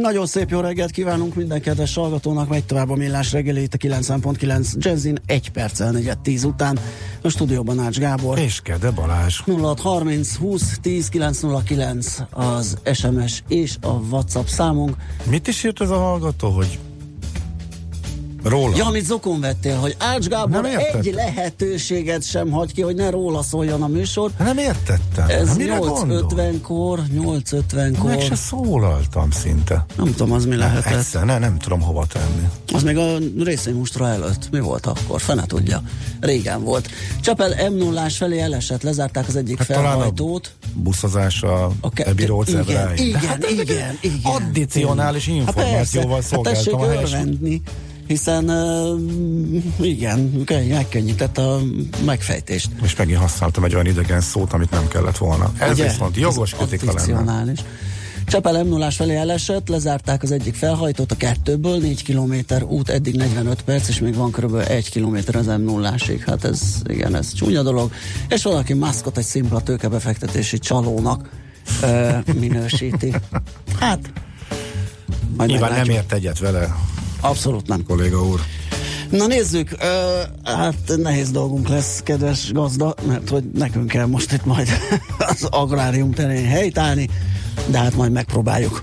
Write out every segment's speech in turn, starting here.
Nagyon szép jó reggelt kívánunk minden kedves hallgatónak, megy tovább a millás reggeli itt a 9.9 Jazzin, egy perccel negyed tíz után. A stúdióban Ács Gábor. És Kede Balázs. 0630 20 10 909 az SMS és a WhatsApp számunk. Mit is írt ez a hallgató, hogy Róla. Ja, amit zokon vettél, hogy Ács Gábor egy lehetőséget sem hagy ki, hogy ne róla szóljon a műsor. Nem értettem. Ez 8.50-kor, 8.50-kor. Meg se szólaltam szinte. Nem tudom, az mi lehetett. Egyszer, ne, nem tudom hova tenni. Az még a részénymustra előtt. Mi volt akkor? Fene tudja. Régen volt. Csapel m 0 felé elesett, lezárták az egyik hát felhajtót. A buszozás a, a ke- Ebi igen, igen, hát igen, igen, Addicionális információval hát szolgáltam hát a helyes hiszen uh, igen, megkönnyített a megfejtést. És megint használtam egy olyan idegen szót, amit nem kellett volna. Ez Ugye? viszont jogos kritika lenne. Csepel m 0 felé elesett, lezárták az egyik felhajtót a kettőből, 4 km út, eddig 45 perc, és még van kb. 1 km az m 0 Hát ez, igen, ez csúnya dolog. És valaki maszkot egy szimpla tőkebefektetési csalónak ö, minősíti. Hát, Nyilván nem ért egyet vele Abszolút nem. Kolléga úr. Na nézzük, uh, hát nehéz dolgunk lesz, kedves gazda, mert hogy nekünk kell most itt majd az agrárium terén helytállni, de hát majd megpróbáljuk.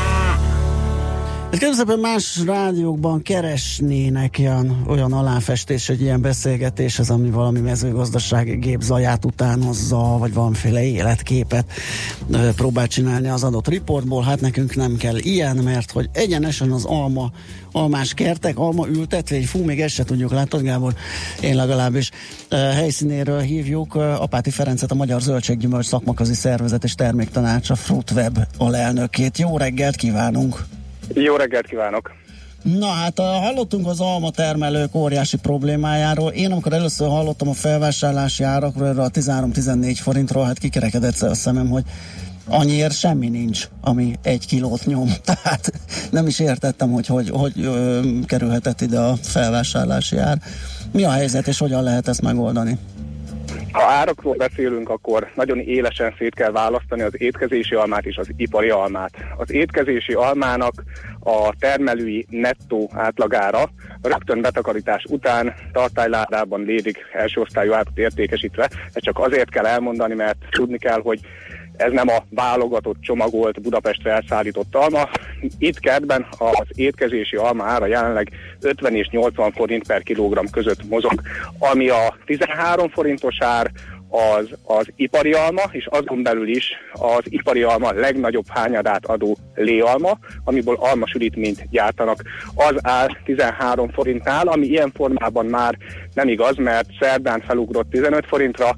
Képzelben más rádiókban keresnének olyan, olyan aláfestés, hogy ilyen beszélgetés az, ami valami mezőgazdasági gép zaját utánozza, vagy valamiféle életképet próbál csinálni az adott riportból. Hát nekünk nem kell ilyen, mert hogy egyenesen az alma, almás kertek, alma ültetvény, fú, még ezt se tudjuk, látod Gábor? Én legalábbis helyszínéről hívjuk Apáti Ferencet, a Magyar Zöldséggyümölcs Szakmakazi Szervezet és Terméktanácsa Fruitweb alelnökét. Jó reggelt kívánunk! Jó reggelt kívánok! Na hát hallottunk az alma termelők óriási problémájáról. Én amikor először hallottam a felvásárlási árakról, erről a 13-14 forintról, hát kikerekedett a szemem, hogy annyiért semmi nincs, ami egy kilót nyom. Tehát nem is értettem, hogy hogy, hogy ö, kerülhetett ide a felvásárlási ár. Mi a helyzet, és hogyan lehet ezt megoldani? Ha árakról beszélünk, akkor nagyon élesen szét kell választani az étkezési almát és az ipari almát. Az étkezési almának a termelői nettó átlagára rögtön betakarítás után tartályládában lédik első osztályú árat értékesítve. Ezt csak azért kell elmondani, mert tudni kell, hogy ez nem a válogatott, csomagolt, Budapestre elszállított alma. Itt kertben az étkezési alma ára jelenleg 50 és 80 forint per kilogramm között mozog, ami a 13 forintos ár, az, az ipari alma, és azon belül is az ipari alma legnagyobb hányadát adó léalma, amiből almasülítményt gyártanak. Az áll 13 forintnál, ami ilyen formában már nem igaz, mert szerdán felugrott 15 forintra,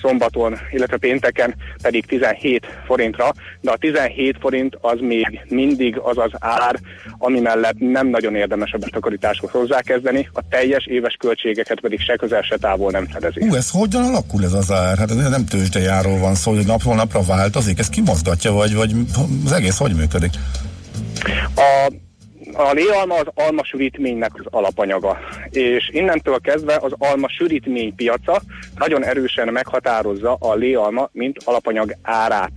szombaton, illetve pénteken pedig 17 forintra, de a 17 forint az még mindig az az ár, ami mellett nem nagyon érdemes a betakarításhoz hozzákezdeni, a teljes éves költségeket pedig se közel, se távol nem fedezi. Ú, ez hogyan alakul ez az ár? Hát ez nem tőzsdejáról van szó, hogy napról napra változik, ez kimozgatja, vagy, vagy az egész hogy működik? A a léalma az alma sűrítménynek az alapanyaga, és innentől kezdve az alma sűrítmény piaca nagyon erősen meghatározza a léalma, mint alapanyag árát.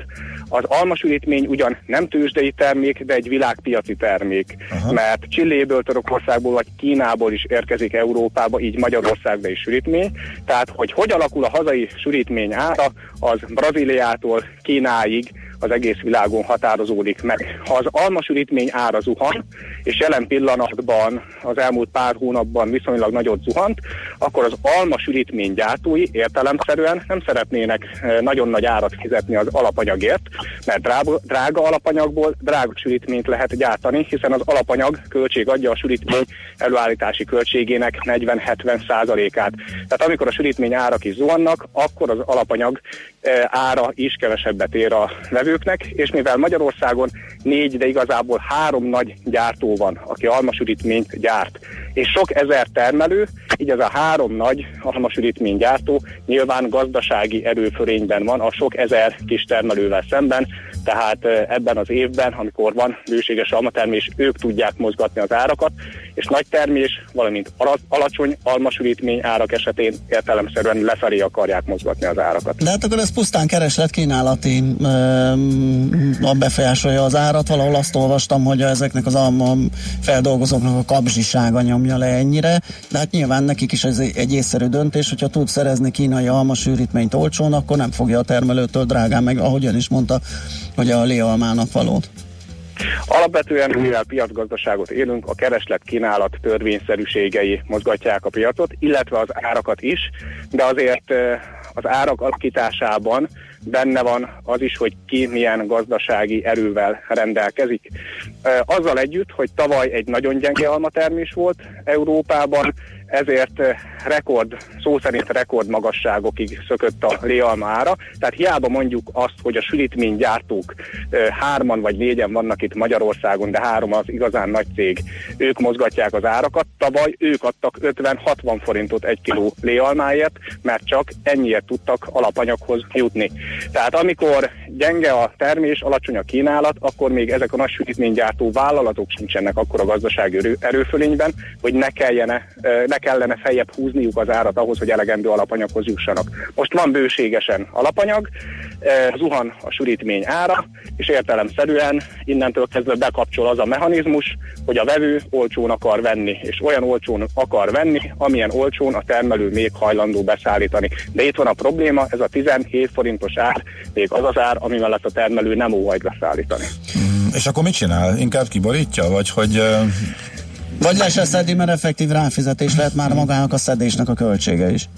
Az almasülítmény ugyan nem tőzsdei termék, de egy világpiaci termék, Aha. mert Csilléből, Törökországból vagy Kínából is érkezik Európába, így Magyarországba is sülítmény. Tehát, hogy hogy alakul a hazai sülítmény ára, az Brazíliától Kínáig az egész világon határozódik meg. Ha az almasülítmény ára zuhan, és jelen pillanatban az elmúlt pár hónapban viszonylag nagyot zuhant, akkor az almasülítmény gyártói értelemszerűen nem szeretnének nagyon nagy árat fizetni az alapanyagért, mert drága, drága alapanyagból drága sülítményt lehet gyártani, hiszen az alapanyag költség adja a sülítmény előállítási költségének 40-70 százalékát. Tehát amikor a sülítmény árak is zuhannak, akkor az alapanyag ára is kevesebbet ér a vevőknek, és mivel Magyarországon négy, de igazából három nagy gyártó van, aki almasülítményt gyárt, és sok ezer termelő, így ez a három nagy almasülítménygyártó nyilván gazdasági erőfölényben van a sok ezer kis termelővel szemben, tehát ebben az évben, amikor van bőséges almatermés, ők tudják mozgatni az árakat, és nagy termés, valamint alacsony almasülítmény árak esetén értelemszerűen lefelé akarják mozgatni az árakat. De hát akkor ez pusztán kereslet kínálati a befolyásolja az árat. Valahol azt olvastam, hogy ezeknek az alma feldolgozóknak a kapzsisága nyomja le ennyire, de hát nyilván nekik is ez egy észszerű döntés, hogyha tud szerezni kínai almasűrítményt olcsón, akkor nem fogja a termelőtől drágán meg, ahogy ön is mondta, hogy a léalmának valót. Alapvetően, mivel piacgazdaságot élünk, a kereslet-kínálat törvényszerűségei mozgatják a piacot, illetve az árakat is, de azért az árak alakításában benne van az is, hogy ki milyen gazdasági erővel rendelkezik. Azzal együtt, hogy tavaly egy nagyon gyenge almatermés volt Európában, ezért eh, rekord, szó szerint rekord magasságokig szökött a léalma ára. Tehát hiába mondjuk azt, hogy a sülítménygyártók eh, hárman vagy négyen vannak itt Magyarországon, de három az igazán nagy cég, ők mozgatják az árakat. Tavaly ők adtak 50-60 forintot egy kiló léalmáért, mert csak ennyiért tudtak alapanyaghoz jutni. Tehát amikor gyenge a termés, alacsony a kínálat, akkor még ezek a nagy sülítménygyártó vállalatok sincsenek akkor a gazdasági erőfölényben, hogy ne kellene, eh, ne kellene feljebb húzniuk az árat ahhoz, hogy elegendő alapanyaghoz jussanak. Most van bőségesen alapanyag, e, zuhan a sűrítmény ára, és értelemszerűen innentől kezdve bekapcsol az a mechanizmus, hogy a vevő olcsón akar venni, és olyan olcsón akar venni, amilyen olcsón a termelő még hajlandó beszállítani. De itt van a probléma, ez a 17 forintos ár, még az az ár, ami mellett a termelő nem óhajt beszállítani. Mm, és akkor mit csinál? Inkább kiborítja, vagy hogy vagy le se szedi, mert effektív ráfizetés lehet már magának a szedésnek a költsége is.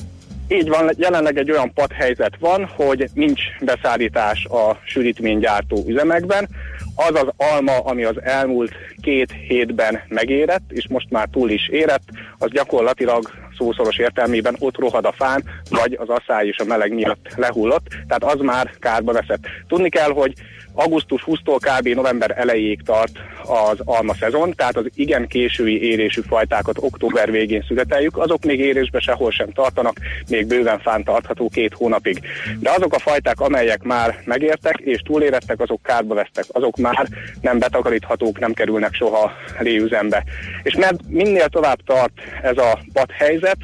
Így van, jelenleg egy olyan padhelyzet van, hogy nincs beszállítás a sűrítménygyártó üzemekben. Az az alma, ami az elmúlt két hétben megérett, és most már túl is érett, az gyakorlatilag szószoros értelmében ott rohad a fán, vagy az asszály és a meleg miatt lehullott, tehát az már kárba veszett. Tudni kell, hogy augusztus 20-tól kb. november elejéig tart az alma szezon, tehát az igen késői érésű fajtákat október végén születeljük, azok még érésbe sehol sem tartanak, még bőven fán tartható két hónapig. De azok a fajták, amelyek már megértek és túlérettek, azok kárba vesztek, azok már nem betakaríthatók, nem kerülnek soha léüzembe. És mert minél tovább tart ez a helyzet,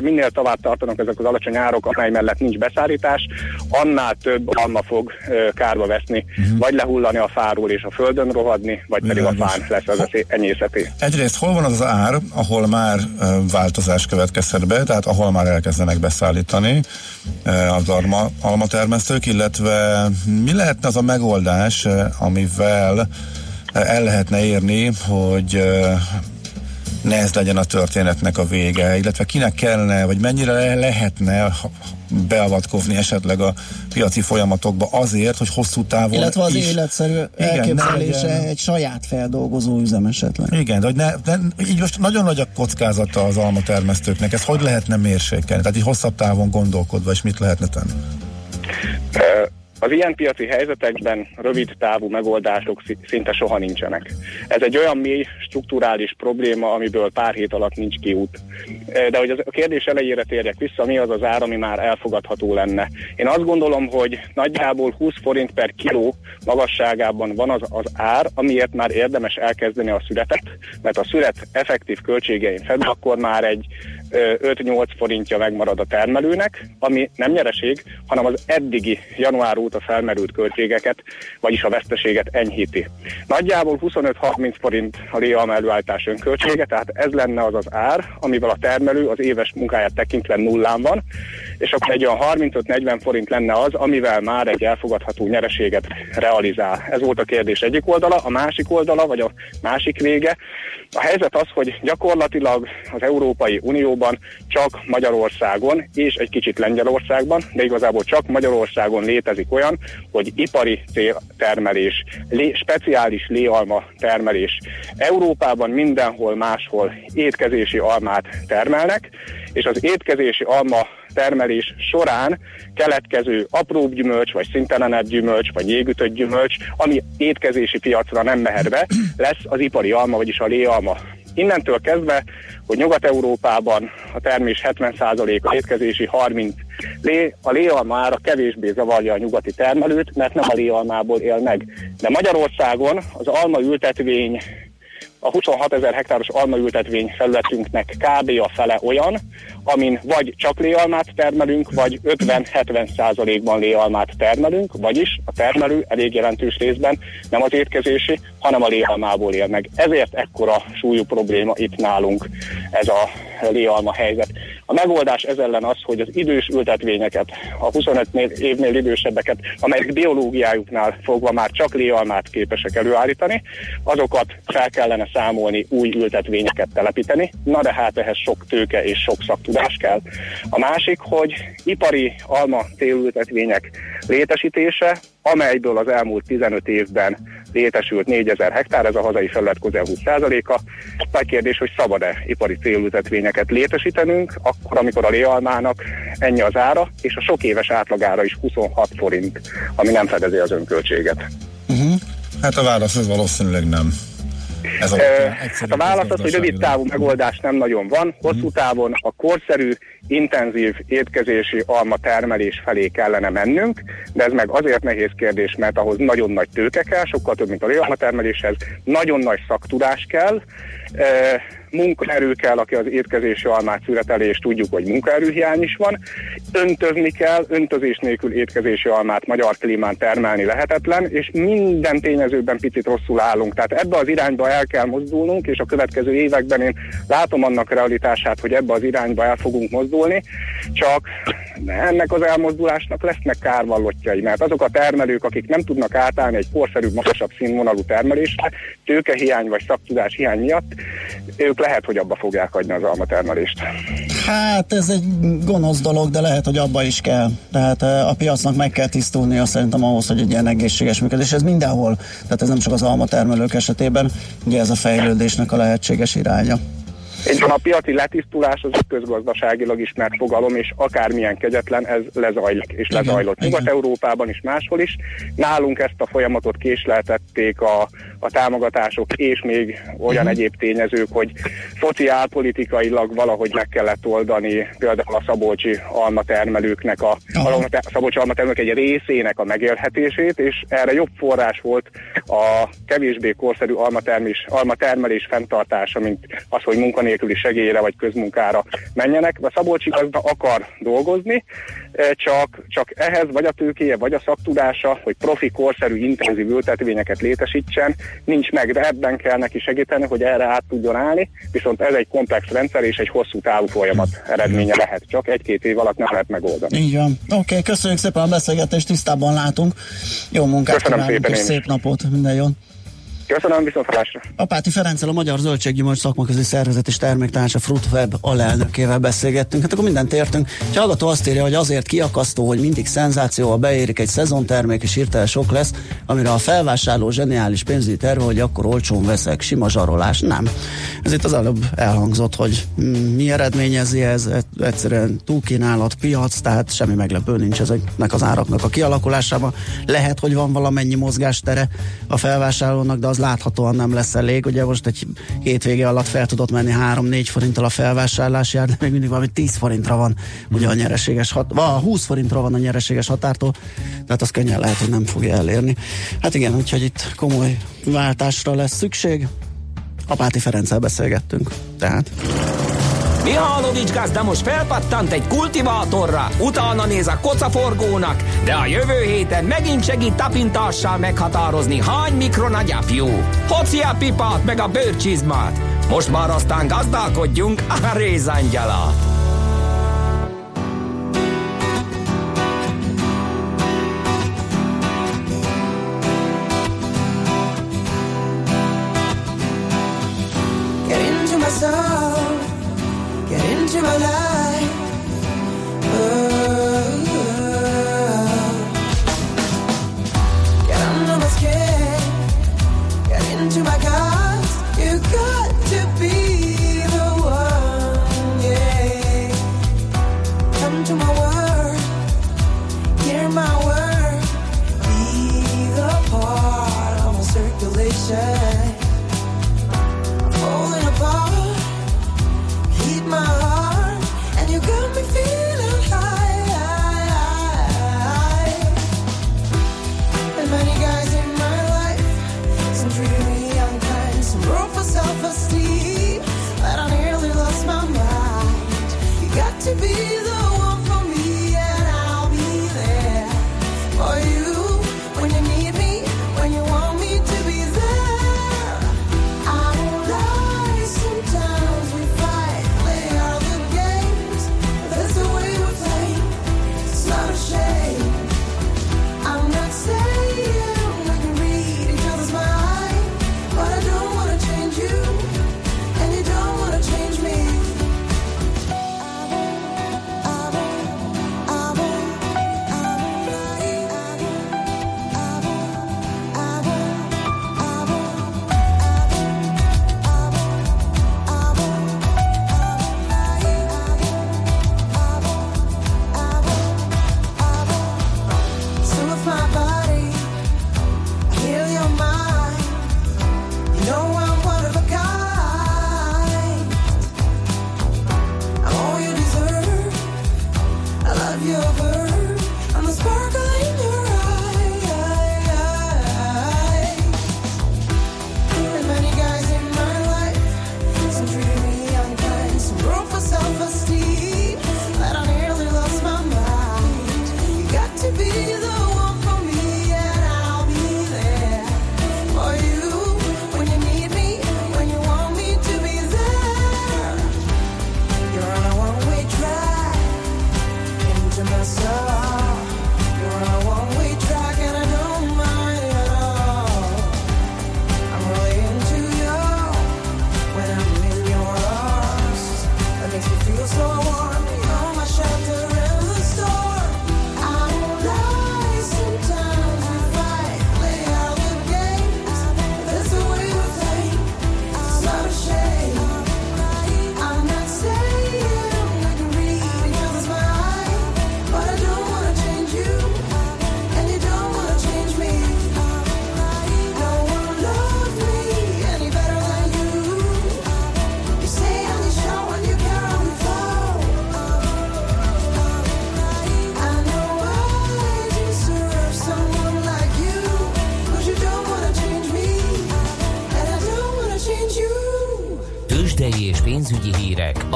minél tovább tartanak ezek az alacsony árok, amely mellett nincs beszállítás, annál több alma fog kárba veszni uh-huh. vagy lehullani a fáról és a földön rohadni, vagy pedig a fán lesz az enyészeti. Egyrészt hol van az, az ár, ahol már változás következhet be, tehát ahol már elkezdenek beszállítani az alma, almatermesztők, illetve mi lehetne az a megoldás, amivel el lehetne érni, hogy ne ez legyen a történetnek a vége, illetve kinek kellene, vagy mennyire lehetne beavatkozni esetleg a piaci folyamatokba azért, hogy hosszú távon Illetve az is, életszerű elképzelése egy saját feldolgozó üzem esetleg. Igen, de, hogy ne, de így most nagyon nagy a kockázata az almatermesztőknek, ez hogy lehetne mérsékelni? Tehát így hosszabb távon gondolkodva, és mit lehetne tenni? Az ilyen piaci helyzetekben rövid távú megoldások szinte soha nincsenek. Ez egy olyan mély strukturális probléma, amiből pár hét alatt nincs kiút. De hogy a kérdés elejére térjek vissza, mi az az ár, ami már elfogadható lenne. Én azt gondolom, hogy nagyjából 20 forint per kiló magasságában van az, az ár, amiért már érdemes elkezdeni a születet, mert a szület effektív költségein felül akkor már egy 5-8 forintja megmarad a termelőnek, ami nem nyereség, hanem az eddigi január óta felmerült költségeket, vagyis a veszteséget enyhíti. Nagyjából 25-30 forint a léalma előállítás önköltsége, tehát ez lenne az az ár, amivel a termelő az éves munkáját tekintve nullán van, és akkor egy olyan 35-40 forint lenne az, amivel már egy elfogadható nyereséget realizál. Ez volt a kérdés egyik oldala, a másik oldala, vagy a másik vége. A helyzet az, hogy gyakorlatilag az Európai Unióban csak Magyarországon és egy kicsit Lengyelországban, de igazából csak Magyarországon létezik olyan, hogy ipari termelés, lé, speciális léalma termelés. Európában mindenhol máshol étkezési almát termelnek, és az étkezési alma termelés során keletkező apróbb gyümölcs, vagy szintelenebb gyümölcs, vagy jégütött gyümölcs, ami étkezési piacra nem mehet be, lesz az ipari alma, vagyis a léalma. Innentől kezdve, hogy Nyugat-Európában a termés 70%-a étkezési 30 lé, a léalma ára kevésbé zavarja a nyugati termelőt, mert nem a léalmából él meg. De Magyarországon az alma ültetvény a 26 ezer hektáros almaültetvény felületünknek kb. a fele olyan, amin vagy csak léalmát termelünk, vagy 50-70 százalékban léalmát termelünk, vagyis a termelő elég jelentős részben nem az étkezési, hanem a léalmából él meg. Ezért ekkora súlyú probléma itt nálunk ez a léalma helyzet. A megoldás ez ellen az, hogy az idős ültetvényeket, a 25 évnél idősebbeket, amelyek biológiájuknál fogva már csak léalmát képesek előállítani, azokat fel kellene számolni, új ültetvényeket telepíteni. Na de hát ehhez sok tőke és sok szaktudás kell. A másik, hogy ipari alma télültetvények létesítése, amelyből az elmúlt 15 évben létesült 4000 hektár, ez a hazai felület közel 20%-a. Nagy kérdés, hogy szabad-e ipari célültetvényeket létesítenünk, akkor, amikor a léalmának ennyi az ára, és a sok éves átlagára is 26 forint, ami nem fedezi az önköltséget. Uh-huh. Hát a válasz ez valószínűleg nem. Ez a, a válasz az, hogy rövid távú megoldás nem nagyon van, hosszú mhm. távon a korszerű, intenzív étkezési alma termelés felé kellene mennünk, de ez meg azért nehéz kérdés, mert ahhoz nagyon nagy tőke kell, sokkal több, mint a alma termeléshez, nagyon nagy szaktudás kell, munkaerő kell, aki az étkezési almát születeli, és tudjuk, hogy munkaerőhiány is van. Öntözni kell, öntözés nélkül étkezési almát magyar klímán termelni lehetetlen, és minden tényezőben picit rosszul állunk. Tehát ebbe az irányba el kell mozdulnunk, és a következő években én látom annak realitását, hogy ebbe az irányba el fogunk mozdulni, csak ennek az elmozdulásnak lesznek kárvallottjai, mert azok a termelők, akik nem tudnak átállni egy korszerűbb, magasabb színvonalú termelésre, tőkehiány vagy szaktudás hiány miatt, ők lehet, hogy abba fogják hagyni az almatermelést. Hát ez egy gonosz dolog, de lehet, hogy abba is kell. Tehát eh, a piacnak meg kell tisztulnia szerintem ahhoz, hogy egy ilyen egészséges működés. Ez mindenhol, tehát ez nem csak az almatermelők esetében, ugye ez a fejlődésnek a lehetséges iránya. Van, a piaci letisztulás az közgazdaságilag ismert fogalom, és akármilyen kegyetlen, ez lezajlik, és lezajlott Nyugat-Európában is, máshol is. Nálunk ezt a folyamatot késleltették a, a támogatások, és még olyan uh-huh. egyéb tényezők, hogy szociálpolitikailag valahogy meg kellett oldani például a szabolcsi almatermelőknek, a, a szabolcsi almatermelők egy részének a megélhetését, és erre jobb forrás volt a kevésbé korszerű almatermelés, almatermelés fenntartása, mint az, hogy munkanélkül munkanélküli segélyre vagy közmunkára menjenek. A Szabolcsi gazda akar dolgozni, eh, csak, csak ehhez vagy a tőkéje, vagy a szaktudása, hogy profi, korszerű, intenzív ültetvényeket létesítsen, nincs meg, de ebben kell neki segíteni, hogy erre át tudjon állni, viszont ez egy komplex rendszer és egy hosszú távú folyamat eredménye lehet, csak egy-két év alatt nem lehet megoldani. Így van. Oké, okay, köszönjük szépen a beszélgetést, tisztában látunk. Jó munkát Köszönöm szépen és szép napot, minden jó. Köszönöm, viszontlátásra. Apáti Ferenccel a Magyar Zöldséggyümölcs Szakmaközi Szervezet és Terméktársa Fruitweb alelnökével beszélgettünk. Hát akkor mindent értünk. Ha hallgató azt írja, hogy azért kiakasztó, hogy mindig szenzációval beérik egy szezontermék, és hirtelen sok lesz, amire a felvásárló zseniális pénzügyi terve, hogy akkor olcsón veszek, sima zsarolás. Nem. Ez itt az előbb elhangzott, hogy mi eredményezi ez, egyszerűen túlkínálat, piac, tehát semmi meglepő nincs ezeknek az áraknak a kialakulásában. Lehet, hogy van valamennyi mozgástere a felvásárlónak, de az láthatóan nem lesz elég. Ugye most egy hétvége alatt fel tudott menni 3-4 forinttal a felvásárlás jár, de még mindig valami 10 forintra van ugye a nyereséges hat, 20 forintra van a nyereséges határtól, tehát az könnyen lehet, hogy nem fogja elérni. Hát igen, úgyhogy itt komoly váltásra lesz szükség. Apáti Ferenccel beszélgettünk, tehát. Mihálovics gazda most felpattant egy kultivátorra, utána néz a kocaforgónak, de a jövő héten megint segít tapintással meghatározni, hány mikron a gyapjú. Hoci a pipát meg a bőrcsizmát. Most már aztán gazdálkodjunk a rézangyala.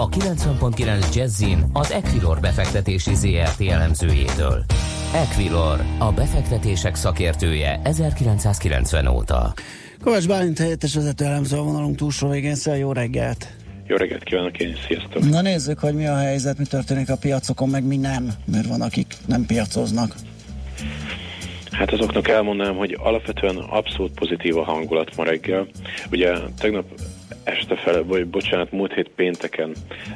90.9 Jazzin az Equilor befektetési ZRT elemzőjétől. Equilor, a befektetések szakértője 1990 óta. Kovács Bálint helyettes vezető elemző a vonalunk túlsó végén, szóval jó reggelt! Jó reggelt kívánok én, sziasztok! Na nézzük, hogy mi a helyzet, mi történik a piacokon, meg mi nem, mert van, akik nem piacoznak. Hát azoknak elmondanám, hogy alapvetően abszolút pozitív a hangulat ma reggel. Ugye tegnap este fele, vagy bocsánat, múlt hét pénteken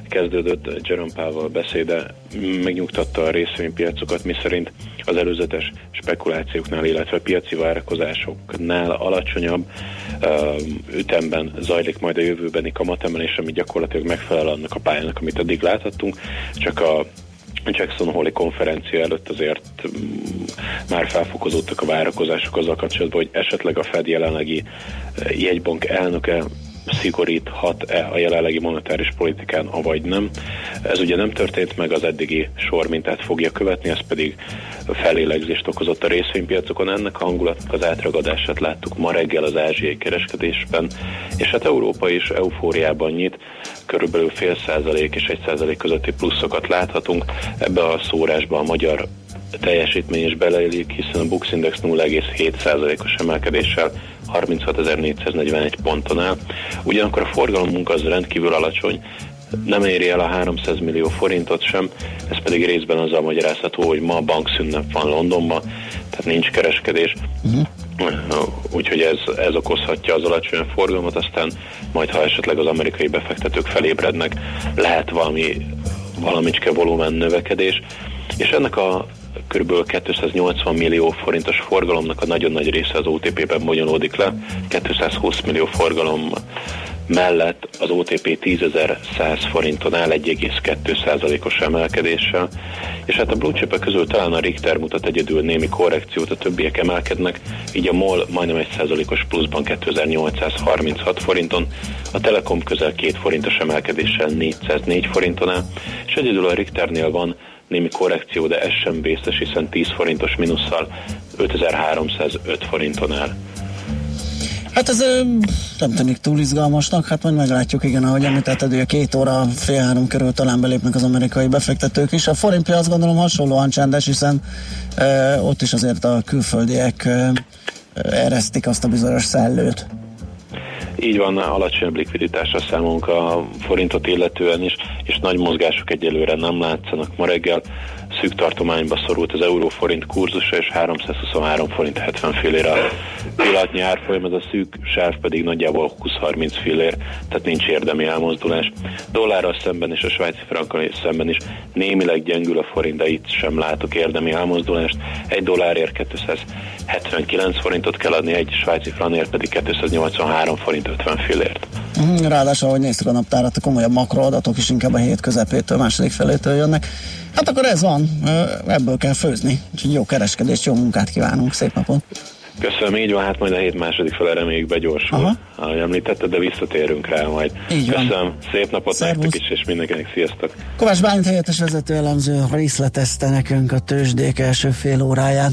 kezdődött Jerome Powell beszéde, megnyugtatta a részvénypiacokat, miszerint az előzetes spekulációknál, illetve piaci várakozásoknál alacsonyabb uh, ütemben zajlik majd a jövőbeni kamatemelés, ami gyakorlatilag megfelel annak a pályának, amit eddig láthattunk, csak a Jackson Hole konferencia előtt azért mm, már felfokozódtak a várakozások azzal kapcsolatban, hogy esetleg a Fed jelenlegi jegybank elnöke szigoríthat-e a jelenlegi monetáris politikán, avagy nem. Ez ugye nem történt meg, az eddigi sor mintát fogja követni, ez pedig felélegzést okozott a részvénypiacokon. Ennek a hangulatnak az átragadását láttuk ma reggel az ázsiai kereskedésben, és hát Európa is eufóriában nyit, körülbelül fél százalék és egy százalék közötti pluszokat láthatunk. Ebbe a szórásba a magyar teljesítmény is beleillik, hiszen a Bux Index 0,7%-os emelkedéssel 36.441 ponton áll. Ugyanakkor a forgalomunk az rendkívül alacsony, nem éri el a 300 millió forintot sem, ez pedig részben azzal magyarázható, hogy ma bankszünnep van Londonban, tehát nincs kereskedés. Uh-huh. Úgyhogy ez, ez okozhatja az alacsony forgalmat, aztán majd ha esetleg az amerikai befektetők felébrednek, lehet valami valamicske volumen növekedés, és ennek a kb. 280 millió forintos forgalomnak a nagyon nagy része az OTP-ben bonyolódik le, 220 millió forgalom mellett az OTP 10.100 forinton áll 1,2%-os emelkedéssel, és hát a blue chip közül talán a Richter mutat egyedül némi korrekciót, a többiek emelkednek, így a MOL majdnem 1%-os pluszban 2836 forinton, a Telekom közel 2 forintos emelkedéssel 404 forinton áll, és egyedül a Richternél van némi korrekció, de ez sem vészes, hiszen 10 forintos minusszal 5305 forinton áll. Hát ez nem tűnik túl izgalmasnak, hát majd meglátjuk, igen, ahogy említetted, hogy a két óra, fél három körül talán belépnek az amerikai befektetők is. A forint azt gondolom hasonlóan csendes, hiszen e, ott is azért a külföldiek e, eresztik azt a bizonyos szellőt. Így van, alacsonyabb likviditásra számolunk a forintot illetően is, és nagy mozgások egyelőre nem látszanak. Ma reggel szűk tartományba szorult az euró-forint kurzusa, és 323 forint 70 fillére a pillanatnyi árfolyam, ez a szűk sáv pedig nagyjából 20-30 fillér, tehát nincs érdemi elmozdulás. Dollárral szemben és a svájci frankkal szemben is némileg gyengül a forint, de itt sem látok érdemi elmozdulást. Egy dollárért 279 forintot kell adni, egy svájci frankért pedig 283 forint 50 fillért. Mhm, ráadásul, ahogy néztük a naptárat, a komolyabb makroadatok is inkább a hét közepétől, második felétől jönnek. Hát akkor ez van, ebből kell főzni. Úgyhogy jó kereskedést, jó munkát kívánunk, szép napot! Köszönöm, így van, hát majd a hét második fele reméljük begyorsul, Aha. ahogy említetted, de visszatérünk rá majd. Így van. Köszönöm, szép napot Szervusz. nektek is, és mindenkinek sziasztok! Kovács Bálint helyettes vezető elemző részletezte nekünk a tőzsdék első fél óráját.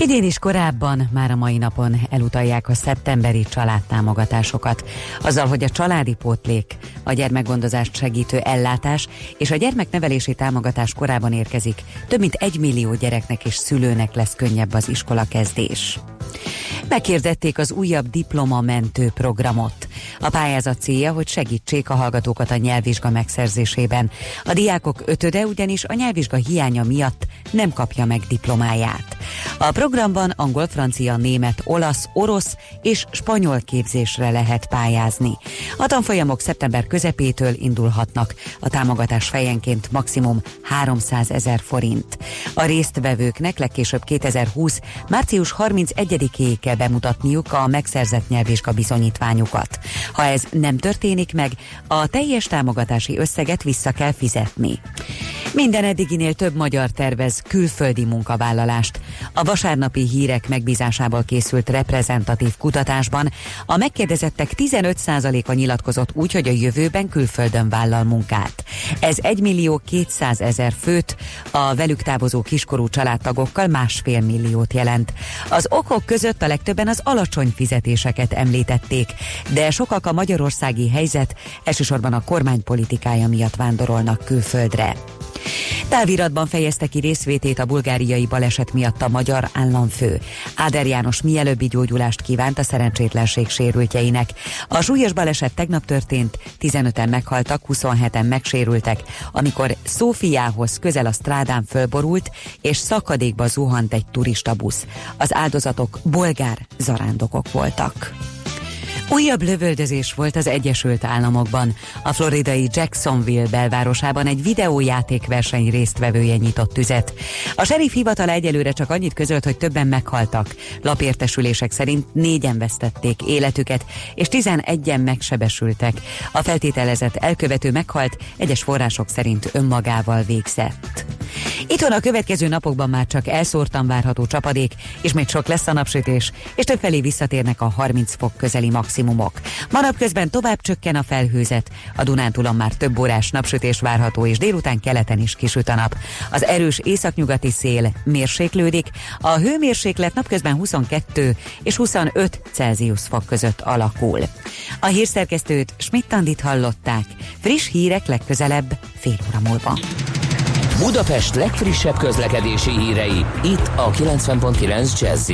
Idén is korábban, már a mai napon elutalják a szeptemberi családtámogatásokat. Azzal, hogy a családi pótlék, a gyermekgondozást segítő ellátás és a gyermeknevelési támogatás korában érkezik, több mint egy millió gyereknek és szülőnek lesz könnyebb az iskola kezdés. Megkérdették az újabb diplomamentő programot. A pályázat célja, hogy segítsék a hallgatókat a nyelvvizsga megszerzésében. A diákok ötöde ugyanis a nyelvvizsga hiánya miatt nem kapja meg diplomáját. A programban angol, francia, német, olasz, orosz és spanyol képzésre lehet pályázni. A tanfolyamok szeptember közepétől indulhatnak. A támogatás fejenként maximum 300 ezer forint. A résztvevőknek legkésőbb 2020. március 31-éig kell bemutatniuk a megszerzett nyelvvizsga bizonyítványukat. Ha ez nem történik meg, a teljes támogatási összeget vissza kell fizetni. Minden eddiginél több magyar tervez külföldi munkavállalást. A vasárnapi hírek megbízásából készült reprezentatív kutatásban a megkérdezettek 15%-a nyilatkozott úgy, hogy a jövőben külföldön vállal munkát. Ez 1 millió 200 ezer főt, a velük távozó kiskorú családtagokkal másfél milliót jelent. Az okok között a legtöbben az alacsony fizetéseket említették, de sokak a magyarországi helyzet, elsősorban a kormánypolitikája miatt vándorolnak külföldre. Táviratban fejezte ki részvétét a bulgáriai baleset miatt a magyar államfő. Áder János mielőbbi gyógyulást kívánt a szerencsétlenség sérültjeinek. A súlyos baleset tegnap történt, 15-en meghaltak, 27-en megsérültek, amikor Szófiához közel a strádán fölborult, és szakadékba zuhant egy turistabusz. Az áldozatok bolgár zarándokok voltak. Újabb lövöldözés volt az Egyesült Államokban. A floridai Jacksonville belvárosában egy videójátékverseny résztvevője nyitott tüzet. A sheriff hivatal egyelőre csak annyit közölt, hogy többen meghaltak. Lapértesülések szerint négyen vesztették életüket, és tizenegyen megsebesültek. A feltételezett elkövető meghalt, egyes források szerint önmagával végzett. Itthon a következő napokban már csak elszórtan várható csapadék, és még sok lesz a napsütés, és többfelé visszatérnek a 30 fok közeli maximumok. Ma napközben tovább csökken a felhőzet, a Dunántúlon már több órás napsütés várható, és délután keleten is kisüt a nap. Az erős északnyugati szél mérséklődik, a hőmérséklet napközben 22 és 25 Celsius fok között alakul. A hírszerkesztőt Schmidt-Tandit hallották, friss hírek legközelebb fél óra múlva. Budapest legfrissebb közlekedési hírei, itt a 90.9 jazz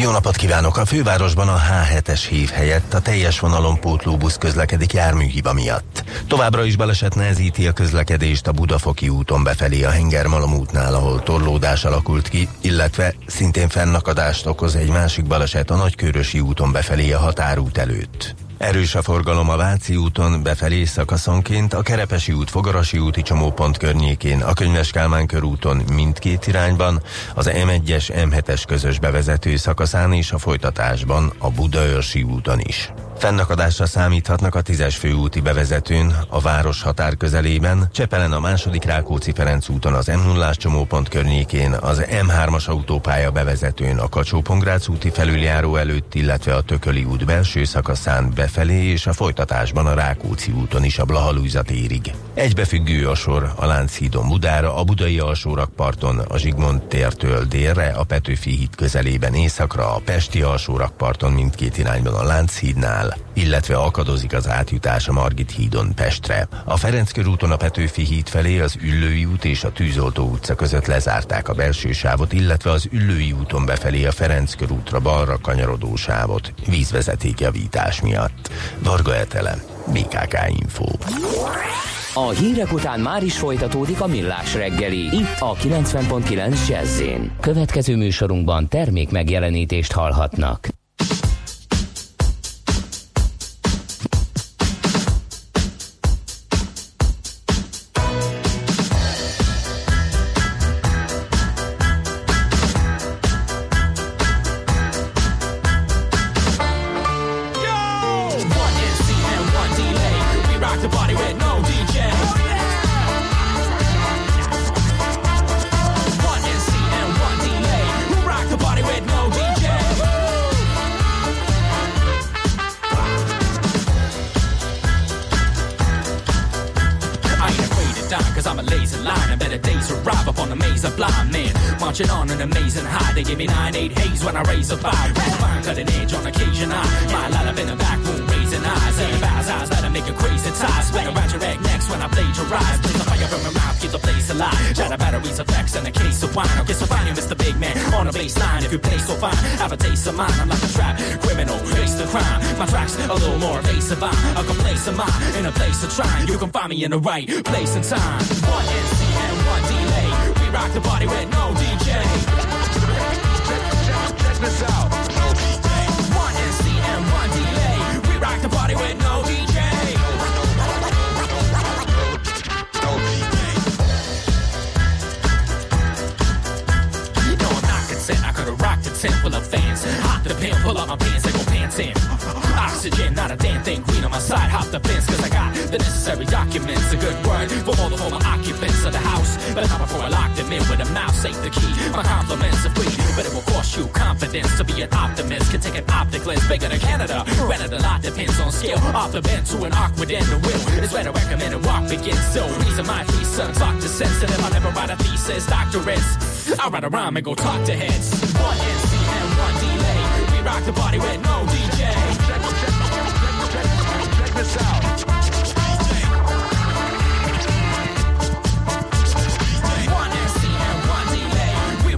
jó napot kívánok! A fővárosban a H7-es hív helyett a teljes vonalon pótlóbusz közlekedik járműhiba miatt. Továbbra is baleset nehezíti a közlekedést a Budafoki úton befelé a Hengermalom útnál, ahol torlódás alakult ki, illetve szintén fennakadást okoz egy másik baleset a Nagykörösi úton befelé a határút előtt. Erős a forgalom a Váci úton befelé szakaszonként, a Kerepesi út Fogarasi úti csomópont környékén, a Könyves Kálmán körúton mindkét irányban, az M1-es M7-es közös bevezető szakaszán és a folytatásban a Budaörsi úton is. Fennakadásra számíthatnak a tízes főúti bevezetőn, a város határ közelében, Csepelen a második Rákóczi-Ferenc úton az m 0 csomópont környékén, az M3-as autópálya bevezetőn, a kacsó úti felüljáró előtt, illetve a Tököli út belső szakaszán befelé és a folytatásban a Rákóczi úton is a Blahalújza térig. Egybefüggő a sor a Lánchídon Budára, a Budai alsórakparton, a Zsigmond tértől délre, a Petőfi híd közelében északra, a Pesti alsórakparton mindkét irányban a Lánchídnál, el, illetve akadozik az átjutás a Margit hídon Pestre. A Ferenc körúton a Petőfi híd felé az Üllői út és a Tűzoltó utca között lezárták a belső sávot, illetve az Üllői úton befelé a Ferenc körútra balra kanyarodó sávot vízvezetékjavítás miatt. Varga Etele, BKK Info. A hírek után már is folytatódik a millás reggeli, itt a 90.9 jazz Következő műsorunkban termék megjelenítést hallhatnak. Give me nine, eight haze when I raise a five. We'll cut an edge on occasion. I my light up in the back room, raising eyes. And bows eyes that'll make a crazy tie. Sweat around your egg next when I play your plagiarize. Bring the fire from my mouth, keep the place alive. Shadow batteries, effects, and a case of wine. I'll get so fine, Mr. Big Man on the baseline. If you play so fine, have a taste of mine. I'm like a trap criminal, face the crime. My tracks a little more evasive. I'm a complacent mind in a place of trying. You can find me in the right place and time. One NC and one delay. We rock the body with no this out. One NC one delay. We rock the party with no DJ. No, I'm not content. I could've rocked a tent full of fans. The pull my pants and go pants in. Oxygen, not a damn thing. Green on my side, hop the fence, cause I got the necessary documents. A good word for all the former occupants of the house. But not before I lock them in with a mouse, safe the key. My compliments are free, but it will cost you confidence to be an optimist. Can take an optic lens bigger than Canada. Rented a lot depends on skill. Off the bend to an awkward end, the will is where to recommend walk begins. So, reason my three sons talk to sensitive. I never write a thesis, doctorates, I'll write a rhyme and go talk to heads. One NC and one delay. We rock the party with no DJ. Check, check, check, check this out.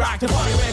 rock the party with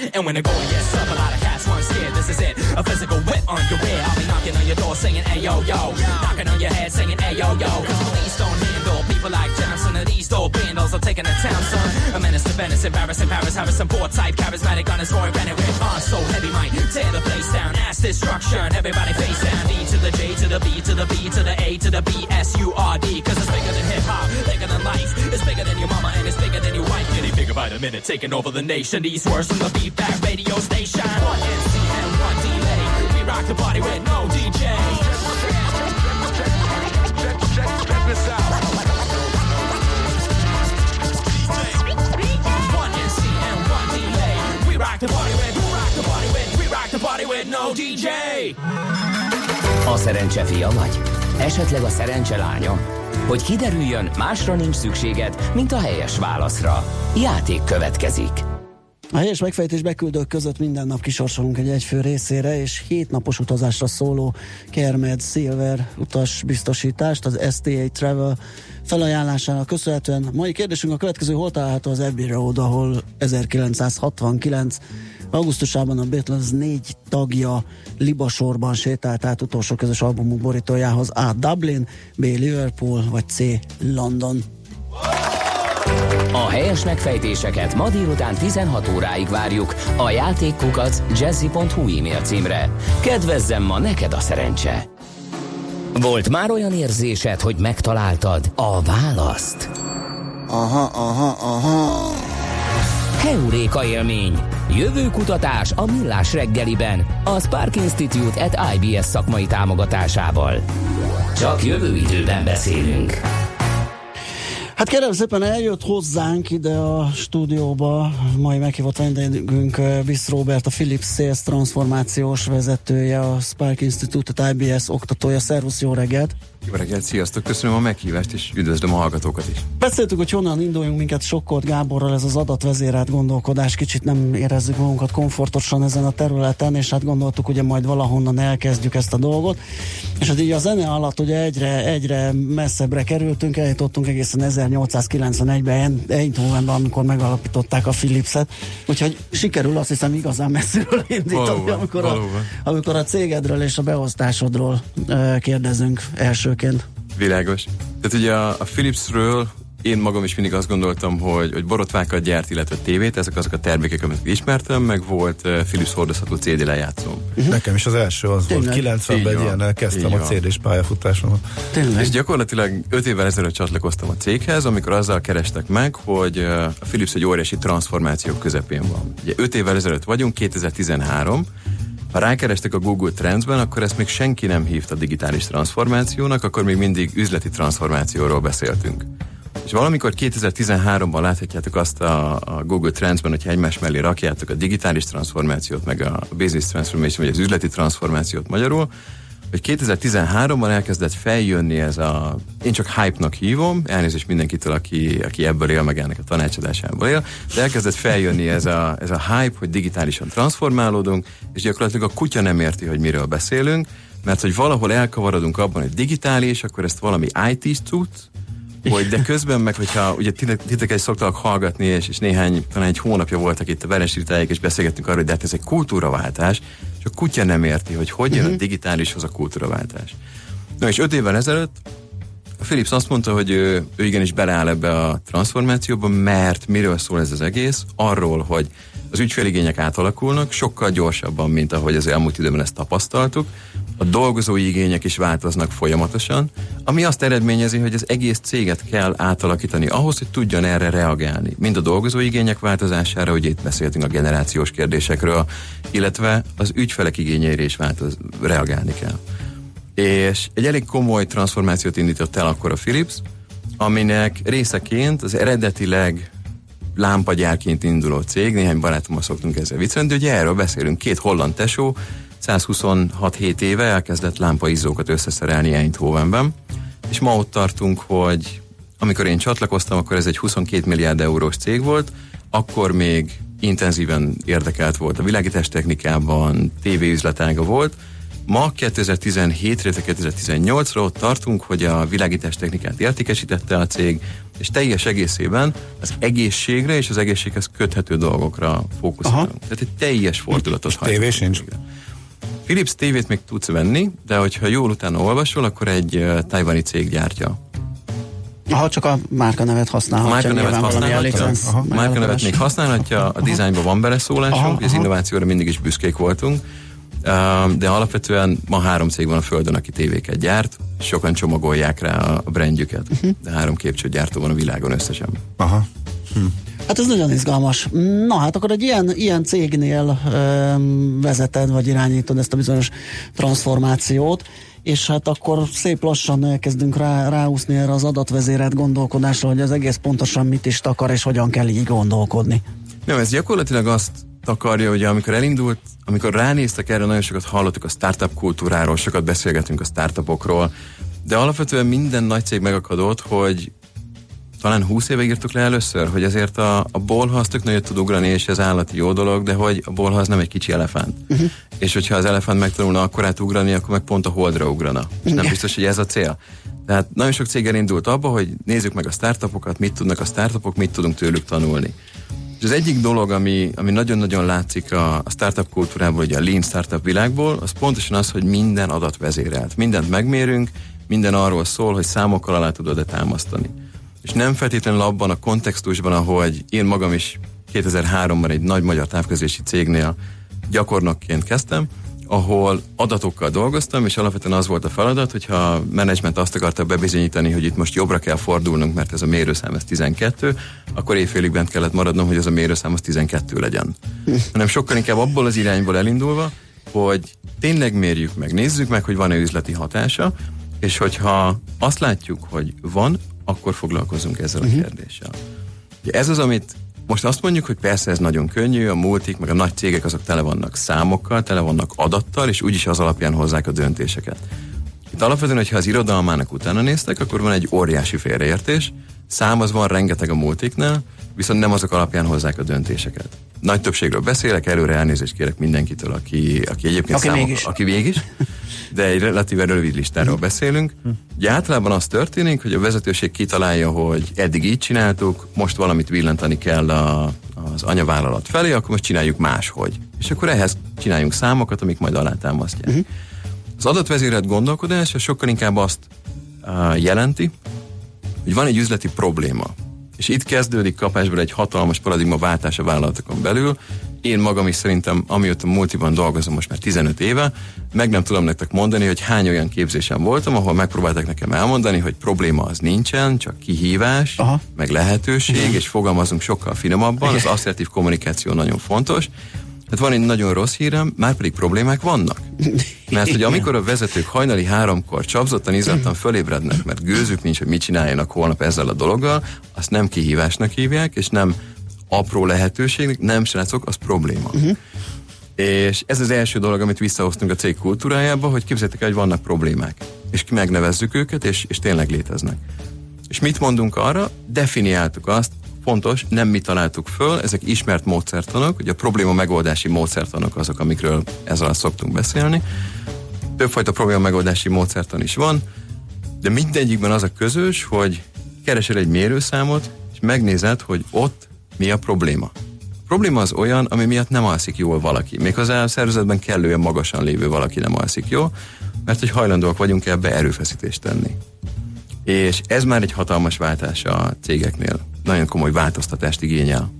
And when the going gets up, a lot of cats run scared. This is it, a physical whip on your rear. I'll be knocking on your door saying, hey yo yo, knocking on your head saying, hey yo yo. Cause police don't handle people like Johnson and these dope bandals are taking the town, son. A menace to Venice, embarrassing Paris, Harrison, board type, charismatic on his roaring Bennett with on so heavy might tear the place down. Ass destruction, everybody face down. D to the J to the B to the B to the A to the B S U R D. Cause it's bigger than hip hop, bigger than life. It's bigger than your mama and it's bigger than your wife. By the minute, taking over the nation. These words from the feedback radio station. One NC and one delay. We rock the party with no DJ. One NC and one delay. We rock the party with, we rock the party with, we rock the party with no DJ. A szerencse fia vagy? Esetleg a szerencse lánya? Hogy kiderüljön, másra nincs szükséged, mint a helyes válaszra. Játék következik. A helyes megfejtés beküldők között minden nap kisorsolunk egy egyfő részére, és hét napos utazásra szóló Kermed Silver utas biztosítást, az STA Travel felajánlásának köszönhetően. Mai kérdésünk a következő, hol található az Abbey Road, ahol 1969 augusztusában a Beatles négy tagja libasorban sétált át utolsó közös albumuk borítójához A. Dublin, B. Liverpool vagy C. London. A helyes megfejtéseket ma délután 16 óráig várjuk a játékkukac jazzy.hu e-mail címre. Kedvezzem ma neked a szerencse! Volt már olyan érzésed, hogy megtaláltad a választ? Aha, aha, aha. Heuréka élmény. Jövő kutatás a Millás reggeliben, a Spark Institute at IBS szakmai támogatásával. Csak jövő időben beszélünk. Hát kérem szépen eljött hozzánk ide a stúdióba, mai meghívott vendégünk eh, Bisz Robert, a Philips Sales transformációs vezetője, a Spark Institute, IBS oktatója. Szervusz, jó reggelt! Jó reggelt, sziasztok! Köszönöm a meghívást, és üdvözlöm a hallgatókat is. Beszéltük, hogy honnan induljunk minket sokkolt Gáborral, ez az adatvezérelt gondolkodás, kicsit nem érezzük magunkat komfortosan ezen a területen, és hát gondoltuk, ugye majd valahonnan elkezdjük ezt a dolgot. És hát így a zene alatt ugye egyre, egyre messzebbre kerültünk, eljutottunk egészen 1891-ben Eindhovenben, amikor megalapították a Philipset, úgyhogy sikerül azt hiszem igazán messziről indítani, Valóban, amikor, a, valóban. amikor a cégedről és a beosztásodról kérdezünk elsőként. Világos. Tehát ugye a, a Philipsről én magam is mindig azt gondoltam, hogy, hogy borotvákat gyárt, illetve tévét, ezek azok a termékek, amiket ismertem, meg volt uh, Philips hordozható CD lejátszóm. Nekem is az első az Tényleg? volt. 90-ben Így egy ilyennel kezdtem a. CD-s pályafutásomat. Tényleg? És gyakorlatilag 5 évvel ezelőtt csatlakoztam a céghez, amikor azzal kerestek meg, hogy uh, a Philips egy óriási transformáció közepén van. Ugye 5 évvel ezelőtt vagyunk, 2013, ha rákerestek a Google Trendsben, akkor ezt még senki nem hívta digitális transformációnak, akkor még mindig üzleti transformációról beszéltünk. És valamikor 2013-ban láthatjátok azt a, a Google Trendsben, hogyha egymás mellé rakjátok a digitális transformációt, meg a business transformation, vagy az üzleti transformációt magyarul, hogy 2013-ban elkezdett feljönni ez a, én csak hype-nak hívom, elnézést mindenkitől, aki, aki ebből él, meg ennek a tanácsadásából él, de elkezdett feljönni ez a, ez a hype, hogy digitálisan transformálódunk, és gyakorlatilag a kutya nem érti, hogy miről beszélünk, mert hogy valahol elkavarodunk abban, hogy digitális, akkor ezt valami IT-s cucc, hogy de közben meg, hogyha ugye titek- titeket is szoktak hallgatni, és, és néhány, talán egy hónapja voltak itt a Veresítáig, és beszélgettünk arról, hogy de hát ez egy kultúraváltás, és a kutya nem érti, hogy hogy jön a digitálishoz a kultúraváltás. Na és öt évvel ezelőtt a Philips azt mondta, hogy ő, ő igenis beleáll ebbe a transformációba, mert miről szól ez az egész? Arról, hogy az ügyféligények átalakulnak sokkal gyorsabban, mint ahogy az elmúlt időben ezt tapasztaltuk. A dolgozói igények is változnak folyamatosan, ami azt eredményezi, hogy az egész céget kell átalakítani ahhoz, hogy tudjon erre reagálni. Mind a dolgozói igények változására, ugye itt beszéltünk a generációs kérdésekről, illetve az ügyfelek igényeire is változ, reagálni kell és egy elég komoly transformációt indított el akkor a Philips, aminek részeként az eredetileg lámpagyárként induló cég, néhány barátommal szoktunk ezzel viccelni, de ugye erről beszélünk, két holland tesó, 126-7 éve elkezdett lámpaizzókat összeszerelni Eindhovenben, és ma ott tartunk, hogy amikor én csatlakoztam, akkor ez egy 22 milliárd eurós cég volt, akkor még intenzíven érdekelt volt a világítás technikában, tévéüzletága volt, Ma 2017-re, 2018-ra ott tartunk, hogy a világítás technikát értékesítette a cég, és teljes egészében az egészségre és az egészséghez köthető dolgokra fókuszálunk. Aha. Tehát egy teljes fordulatot tévé hajtunk sincs? Philips tévét még tudsz venni, de hogyha jól utána olvasol, akkor egy uh, tajvani cég gyártja. Ha csak a márkanevet A használhatja, márkanevet valami elég használhatja, a márkanevet még használhatja, a dizájnban van beleszólásunk, az innovációra mindig is büszkék voltunk, de alapvetően ma három cég van a Földön, aki tévéket gyárt, sokan csomagolják rá a a brandjüket, Mhm. de három képcsőgyártó van a világon összesen. Aha. Hát ez nagyon izgalmas. Na hát akkor egy ilyen, ilyen cégnél ö, vezeted, vagy irányítod ezt a bizonyos transformációt, és hát akkor szép lassan elkezdünk rá, ráúszni erre az adatvezérelt gondolkodásra, hogy az egész pontosan mit is takar, és hogyan kell így gondolkodni. Nem, ez gyakorlatilag azt takarja, hogy amikor elindult, amikor ránéztek erre, nagyon sokat hallottuk a startup kultúráról, sokat beszélgetünk a startupokról, de alapvetően minden nagy cég megakadott, hogy talán 20 éve írtuk le először, hogy azért a, a bolha az tök nagyot tud ugrani, és ez állati jó dolog, de hogy a bolha az nem egy kicsi elefánt. Uh-huh. És hogyha az elefánt megtanulna akkorát ugrani, akkor meg pont a holdra ugrana. És nem biztos, hogy ez a cél. Tehát nagyon sok cég elindult abba, hogy nézzük meg a startupokat, mit tudnak a startupok, mit tudunk tőlük tanulni. És az egyik dolog, ami, ami nagyon-nagyon látszik a, a startup kultúrából, ugye a lean startup világból, az pontosan az, hogy minden adat vezérelt. Mindent megmérünk, minden arról szól, hogy számokkal alá tudod-e támasztani. És nem feltétlenül abban a kontextusban, ahogy én magam is 2003-ban egy nagy magyar távközlési cégnél gyakornokként kezdtem, ahol adatokkal dolgoztam, és alapvetően az volt a feladat, hogyha a menedzsment azt akarta bebizonyítani, hogy itt most jobbra kell fordulnunk, mert ez a mérőszám ez 12, akkor évfélig bent kellett maradnom, hogy ez a mérőszám az 12 legyen. Hanem sokkal inkább abból az irányból elindulva, hogy tényleg mérjük meg, nézzük meg, hogy van-e üzleti hatása, és hogyha azt látjuk, hogy van, akkor foglalkozunk ezzel a mhm. kérdéssel. Ugye ez az, amit most azt mondjuk, hogy persze ez nagyon könnyű, a multik, meg a nagy cégek azok tele vannak számokkal, tele vannak adattal, és úgyis az alapján hozzák a döntéseket. Itt alapvetően, hogyha az irodalmának utána néztek, akkor van egy óriási félreértés. Szám az van rengeteg a multiknál, viszont nem azok alapján hozzák a döntéseket. Nagy többségről beszélek, előre elnézést kérek mindenkitől, aki, aki egyébként aki számok, mégis. aki végig, de egy relatíve rövid listáról beszélünk. Ugye általában az történik, hogy a vezetőség kitalálja, hogy eddig így csináltuk, most valamit villantani kell a, az anyavállalat felé, akkor most csináljuk máshogy. És akkor ehhez csináljunk számokat, amik majd alátámasztják. Uh-huh. Az adatvezérelt gondolkodás sokkal inkább azt uh, jelenti, hogy van egy üzleti probléma, és itt kezdődik kapásból egy hatalmas paradigma váltás a vállalatokon belül. Én magam is szerintem, amióta multiban dolgozom most már 15 éve, meg nem tudom nektek mondani, hogy hány olyan képzésem voltam, ahol megpróbáltak nekem elmondani, hogy probléma az nincsen, csak kihívás, Aha. meg lehetőség, és fogalmazunk sokkal finomabban, az asszertív kommunikáció nagyon fontos, Hát van egy nagyon rossz hírem, már pedig problémák vannak. Mert hogy amikor a vezetők hajnali háromkor csapzottan, izzattan fölébrednek, mert gőzük nincs, hogy mit csináljanak holnap ezzel a dologgal, azt nem kihívásnak hívják, és nem apró lehetőségnek, nem srácok, az probléma. És ez az első dolog, amit visszahoztunk a cég kultúrájába, hogy képzeljétek el, hogy vannak problémák. És megnevezzük őket, és, és tényleg léteznek. És mit mondunk arra? Definiáltuk azt, fontos, nem mi találtuk föl, ezek ismert módszertanok, ugye a probléma megoldási módszertanok azok, amikről ezzel szoktunk beszélni. Többfajta probléma megoldási módszertan is van, de mindegyikben az a közös, hogy keresel egy mérőszámot, és megnézed, hogy ott mi a probléma. A probléma az olyan, ami miatt nem alszik jól valaki. Méghozzá a szervezetben kellően magasan lévő valaki nem alszik jól, mert hogy hajlandóak vagyunk ebbe erőfeszítést tenni. És ez már egy hatalmas váltás a cégeknél nagyon komoly változtatást igényel.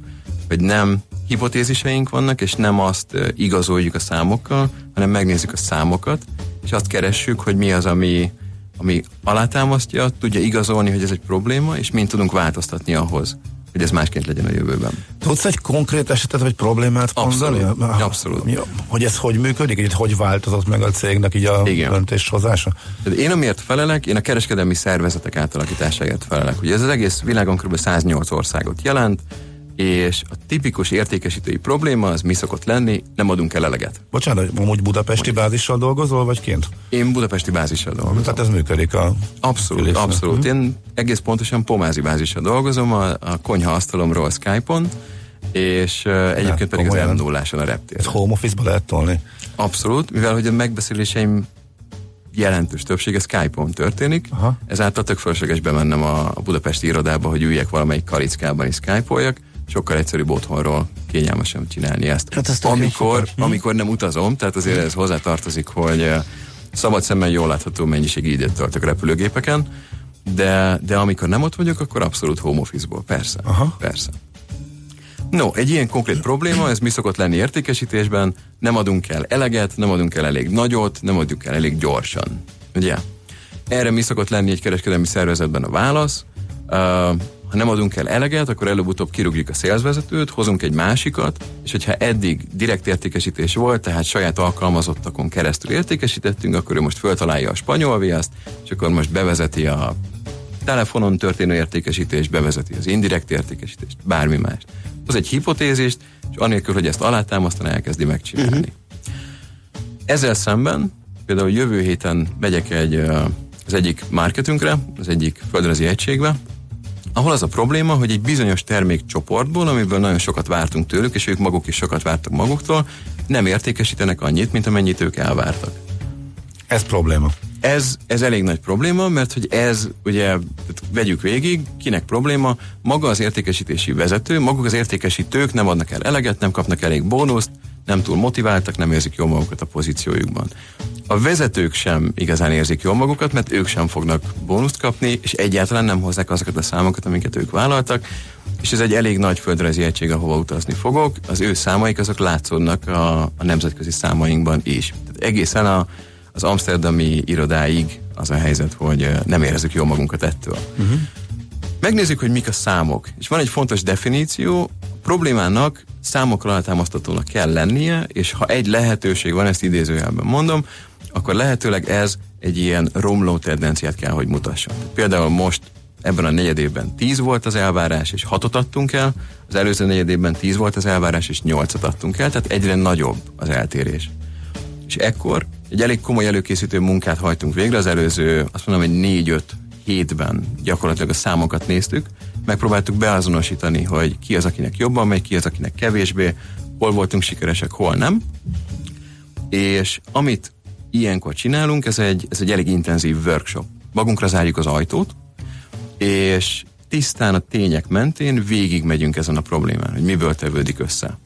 Hogy nem hipotéziseink vannak, és nem azt igazoljuk a számokkal, hanem megnézzük a számokat, és azt keressük, hogy mi az, ami, ami alátámasztja, tudja igazolni, hogy ez egy probléma, és mint tudunk változtatni ahhoz, hogy ez másként legyen a jövőben. Tudsz egy konkrét esetet vagy problémát mondani? Abszolút. Abszolút. Hogy ez hogy működik, így hogy változott meg a cégnek így a Igen. döntéshozása? Én amiért felelek, én a kereskedelmi szervezetek átalakításáért felelek. Ugye ez az egész világon kb. 108 országot jelent, és a tipikus értékesítői probléma az mi szokott lenni, nem adunk el eleget. Bocsánat, amúgy budapesti bázissal dolgozol, vagy kint? Én budapesti bázissal dolgozom. Tehát ez működik a... Abszolút, külésre. abszolút. Hm? Én egész pontosan pomázi bázissal dolgozom, a, a konyha asztalomról Skype-on, és uh, egyébként ne, pedig az m 0 a reptér. home office-ba lehet tolni? Abszolút, mivel hogy a megbeszéléseim jelentős többsége Skype-on történik, Aha. ezáltal tök fölösleges bemennem a, a budapesti irodába, hogy üljek valamelyik kalickában és Skype-oljak, sokkal egyszerűbb otthonról kényelmesen csinálni ezt. Hát ezt amikor, hm? amikor nem utazom, tehát azért ez hozzá tartozik, hogy szabad szemmel jól látható mennyiségű időt töltök repülőgépeken, de, de amikor nem ott vagyok, akkor abszolút home office-ból, persze. Aha. Persze. No, egy ilyen konkrét probléma, ez mi szokott lenni értékesítésben, nem adunk el eleget, nem adunk el elég nagyot, nem adjuk el elég gyorsan. Ugye? Erre mi szokott lenni egy kereskedelmi szervezetben a válasz? Uh, ha nem adunk el eleget, akkor előbb-utóbb kirúgjuk a szélzvezetőt, hozunk egy másikat, és hogyha eddig direkt értékesítés volt, tehát saját alkalmazottakon keresztül értékesítettünk, akkor ő most föltalálja a spanyol viaszt, és akkor most bevezeti a telefonon történő értékesítést, bevezeti az indirekt értékesítést, bármi más. Az egy hipotézist, és anélkül, hogy ezt alátámasztan elkezdi megcsinálni. Uh-huh. Ezzel szemben például jövő héten megyek egy az egyik marketünkre, az egyik földrajzi egységbe, ahol az a probléma, hogy egy bizonyos termékcsoportból, amiből nagyon sokat vártunk tőlük, és ők maguk is sokat vártak maguktól, nem értékesítenek annyit, mint amennyit ők elvártak. Ez probléma. Ez, ez elég nagy probléma, mert hogy ez, ugye, vegyük végig, kinek probléma, maga az értékesítési vezető, maguk az értékesítők nem adnak el eleget, nem kapnak elég bónuszt, nem túl motiváltak, nem érzik jól magukat a pozíciójukban. A vezetők sem igazán érzik jól magukat, mert ők sem fognak bónuszt kapni, és egyáltalán nem hozzák azokat a számokat, amiket ők vállaltak, és ez egy elég nagy földrajzi egység, ahova utazni fogok. Az ő számaik azok látszódnak a, a nemzetközi számainkban is. Tehát egészen a, az amsterdami irodáig az a helyzet, hogy nem érezzük jól magunkat ettől. Uh-huh. Megnézzük, hogy mik a számok. És van egy fontos definíció, a problémának számokra alátámasztatónak kell lennie, és ha egy lehetőség van, ezt idézőjelben mondom, akkor lehetőleg ez egy ilyen romló tendenciát kell, hogy mutasson. Például most ebben a negyedében 10 volt az elvárás, és 6-ot adtunk el, az előző negyedében 10 volt az elvárás, és 8-at adtunk el, tehát egyre nagyobb az eltérés. És ekkor egy elég komoly előkészítő munkát hajtunk végre, az előző, azt mondom, hogy 4-5 hétben gyakorlatilag a számokat néztük, megpróbáltuk beazonosítani, hogy ki az, akinek jobban megy, ki az, akinek kevésbé, hol voltunk sikeresek, hol nem. És amit ilyenkor csinálunk, ez egy, ez egy elég intenzív workshop. Magunkra zárjuk az ajtót, és tisztán a tények mentén végig megyünk ezen a problémán, hogy miből tevődik össze.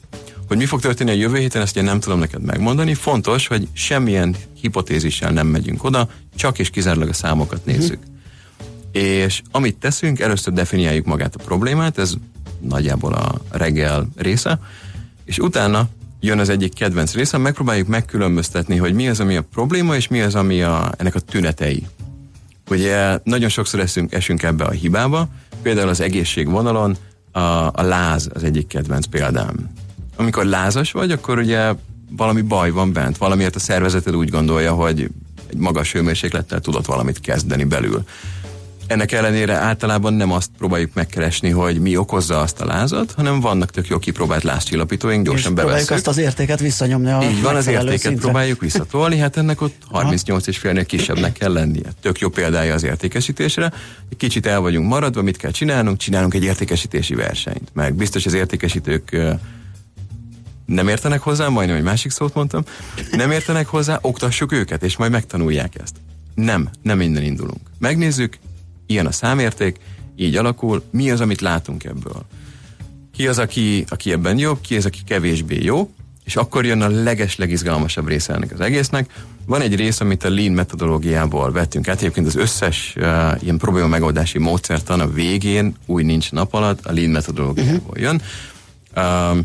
Hogy mi fog történni a jövő héten, ezt én nem tudom neked megmondani. Fontos, hogy semmilyen hipotézissel nem megyünk oda, csak és kizárólag a számokat mhm. nézzük. Uh-huh. És amit teszünk, először definiáljuk magát a problémát, ez nagyjából a reggel része, és utána jön az egyik kedvenc része, megpróbáljuk megkülönböztetni, hogy mi az, ami a probléma, és mi az, ami a, ennek a tünetei. Ugye nagyon sokszor eszünk, esünk ebbe a hibába, például az egészségvonalon a, a láz az egyik kedvenc példám. Amikor lázas vagy, akkor ugye valami baj van bent, valamiért a szervezeted úgy gondolja, hogy egy magas hőmérséklettel tudod valamit kezdeni belül. Ennek ellenére általában nem azt próbáljuk megkeresni, hogy mi okozza azt a lázat, hanem vannak tök jó kipróbált lázcsillapítóink, gyorsan és próbáljuk azt az értéket visszanyomni a Így van, az értéket szintre. próbáljuk visszatolni, hát ennek ott 38,5-nél kisebbnek kell lennie. Tök jó példája az értékesítésre. Kicsit el vagyunk maradva, mit kell csinálnunk? Csinálunk egy értékesítési versenyt. Meg biztos az értékesítők nem értenek hozzá, majdnem egy másik szót mondtam, nem értenek hozzá, oktassuk őket, és majd megtanulják ezt. Nem, nem innen indulunk. Megnézzük, ilyen a számérték, így alakul, mi az, amit látunk ebből. Ki az, aki, aki ebben jobb, ki az, aki kevésbé jó, és akkor jön a leges, legizgalmasabb része ennek az egésznek. Van egy rész, amit a Lean metodológiából vettünk át, egyébként az összes uh, ilyen probléma megoldási módszertan a végén, új nincs nap alatt, a Lean metodológiából jön. Uh,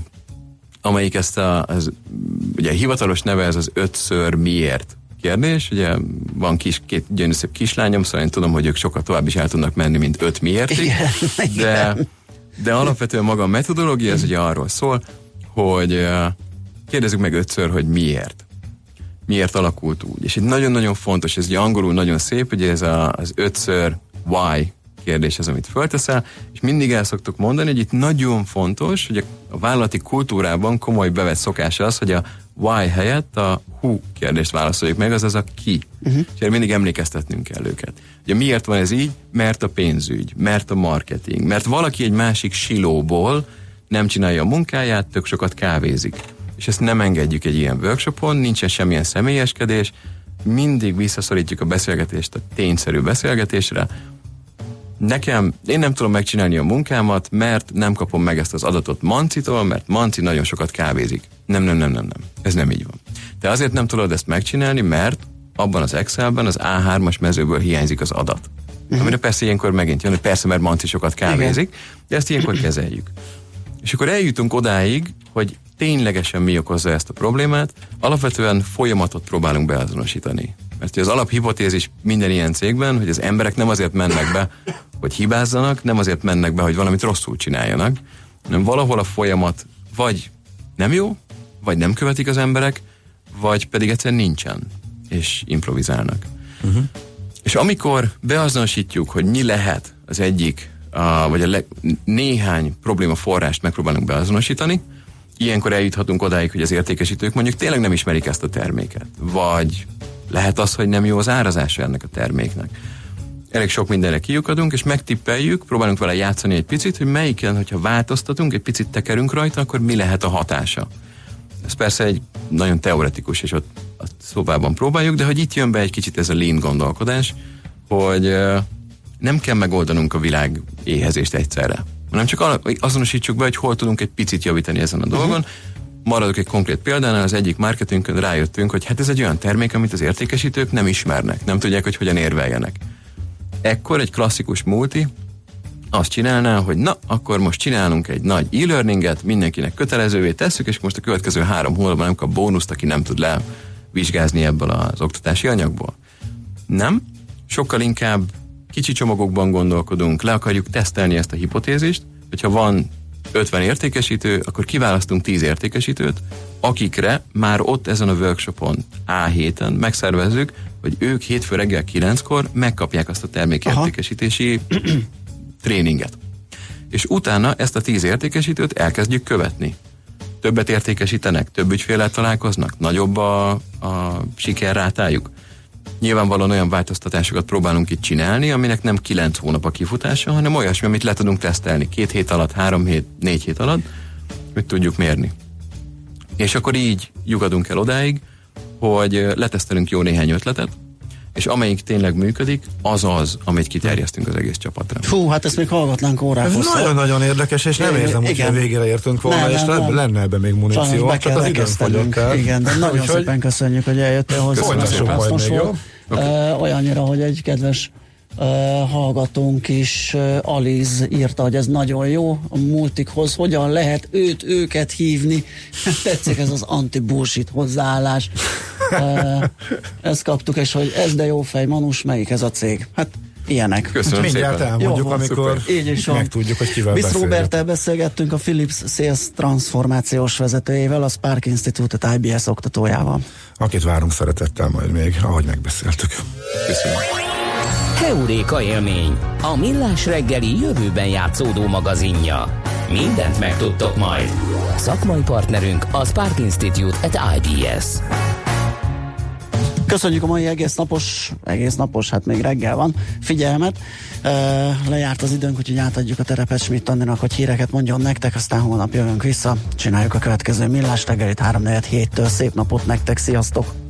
amelyik ezt a, az, ugye a hivatalos neve ez az ötször miért kérdés. Ugye van kis, két gyönyörű szép kislányom, szóval én tudom, hogy ők sokkal tovább is el tudnak menni, mint öt miért. De, de alapvetően maga a metodológia, ez ugye arról szól, hogy kérdezzük meg ötször, hogy miért. Miért alakult úgy. És itt nagyon-nagyon fontos, ez ugye angolul nagyon szép, ugye ez a, az ötször why kérdés az, amit fölteszel, és mindig el szoktuk mondani, hogy itt nagyon fontos, hogy a vállalati kultúrában komoly bevett szokás az, hogy a why helyett a who kérdést válaszoljuk meg, azaz a ki. Uh-huh. És erre mindig emlékeztetnünk kell őket. Ugye miért van ez így? Mert a pénzügy, mert a marketing, mert valaki egy másik silóból nem csinálja a munkáját, tök sokat kávézik. És ezt nem engedjük egy ilyen workshopon, nincsen semmilyen személyeskedés, mindig visszaszorítjuk a beszélgetést a tényszerű beszélgetésre, nekem, én nem tudom megcsinálni a munkámat, mert nem kapom meg ezt az adatot Mancitól, mert Manci nagyon sokat kávézik. Nem, nem, nem, nem, nem. Ez nem így van. De azért nem tudod ezt megcsinálni, mert abban az Excelben az A3-as mezőből hiányzik az adat. Uh-huh. Amire persze ilyenkor megint jön, hogy persze, mert Manci sokat kávézik, Igen. de ezt ilyenkor kezeljük. És akkor eljutunk odáig, hogy ténylegesen mi okozza ezt a problémát, alapvetően folyamatot próbálunk beazonosítani. Mert az alaphipotézis minden ilyen cégben, hogy az emberek nem azért mennek be, hogy hibázzanak, nem azért mennek be, hogy valamit rosszul csináljanak, hanem valahol a folyamat vagy nem jó, vagy nem követik az emberek, vagy pedig egyszerűen nincsen, és improvizálnak. Uh-huh. És amikor beazonosítjuk, hogy mi lehet az egyik, a, vagy a le, néhány probléma forrást megpróbálunk beazonosítani, ilyenkor eljuthatunk odáig, hogy az értékesítők mondjuk tényleg nem ismerik ezt a terméket, vagy lehet az, hogy nem jó az árazása ennek a terméknek. Elég sok mindenre kiukadunk, és megtippeljük, próbálunk vele játszani egy picit, hogy melyiken, hogyha változtatunk, egy picit tekerünk rajta, akkor mi lehet a hatása. Ez persze egy nagyon teoretikus, és ott a szobában próbáljuk, de hogy itt jön be egy kicsit ez a lean gondolkodás, hogy nem kell megoldanunk a világ éhezést egyszerre, hanem csak azonosítsuk be, hogy hol tudunk egy picit javítani ezen a dolgon, uh-huh maradok egy konkrét példánál, az egyik marketingön rájöttünk, hogy hát ez egy olyan termék, amit az értékesítők nem ismernek, nem tudják, hogy hogyan érveljenek. Ekkor egy klasszikus multi azt csinálná, hogy na, akkor most csinálunk egy nagy e-learninget, mindenkinek kötelezővé tesszük, és most a következő három hónapban nem kap bónuszt, aki nem tud levizsgázni ebből az oktatási anyagból. Nem, sokkal inkább kicsi csomagokban gondolkodunk, le akarjuk tesztelni ezt a hipotézist, hogyha van 50 értékesítő, akkor kiválasztunk 10 értékesítőt, akikre már ott ezen a workshopon A héten megszervezzük, hogy ők hétfő reggel 9-kor megkapják azt a termékértékesítési tréninget. És utána ezt a 10 értékesítőt elkezdjük követni. Többet értékesítenek, több ügyfélet találkoznak, nagyobb a, a sikerrátájuk. Nyilvánvalóan olyan változtatásokat próbálunk itt csinálni, aminek nem 9 hónap a kifutása, hanem olyasmi, amit le tudunk tesztelni két hét alatt, három hét, négy hét alatt, hogy tudjuk mérni. És akkor így lyugadunk el odáig, hogy letesztelünk jó néhány ötletet, és amelyik tényleg működik, az az, amit kiterjesztünk az egész csapatra. Fú, hát ezt még hallgatnánk órák Ez nagyon-nagyon érdekes, és nem érzem, hogy végére értünk volna, nem, és nem, nem. lenne ebben még muníció, be csak az időn fogyott el. Igen, de nagyon szépen köszönjük, hogy eljöttél hozzá. Folytassuk majd még, jó? Okay. olyannyira, hogy egy kedves Uh, hallgatónk is, uh, Aliz írta, hogy ez nagyon jó a multikhoz, hogyan lehet őt, őket hívni. Tetszik ez az anti-bullshit hozzáállás. Uh, ezt kaptuk, és hogy ez de jó fej, Manus, melyik ez a cég? Hát ilyenek. Köszönöm Mindjárt szépen. elmondjuk, Jó, amikor így is megtudjuk, hogy kivel Bisz Robertel beszélgettünk a Philips Sales transformációs vezetőjével, a Spark Institute IBS oktatójával. Akit várunk szeretettel majd még, ahogy megbeszéltük. Köszönöm. Heuréka élmény, a millás reggeli jövőben játszódó magazinja. Mindent megtudtok majd. Szakmai partnerünk a Spark Institute at IBS. Köszönjük a mai egész napos, egész napos, hát még reggel van, figyelmet. lejárt az időnk, úgyhogy átadjuk a terepet Schmidt Andinak, hogy híreket mondjon nektek, aztán holnap jövünk vissza. Csináljuk a következő millás reggelit 3 től Szép napot nektek, sziasztok!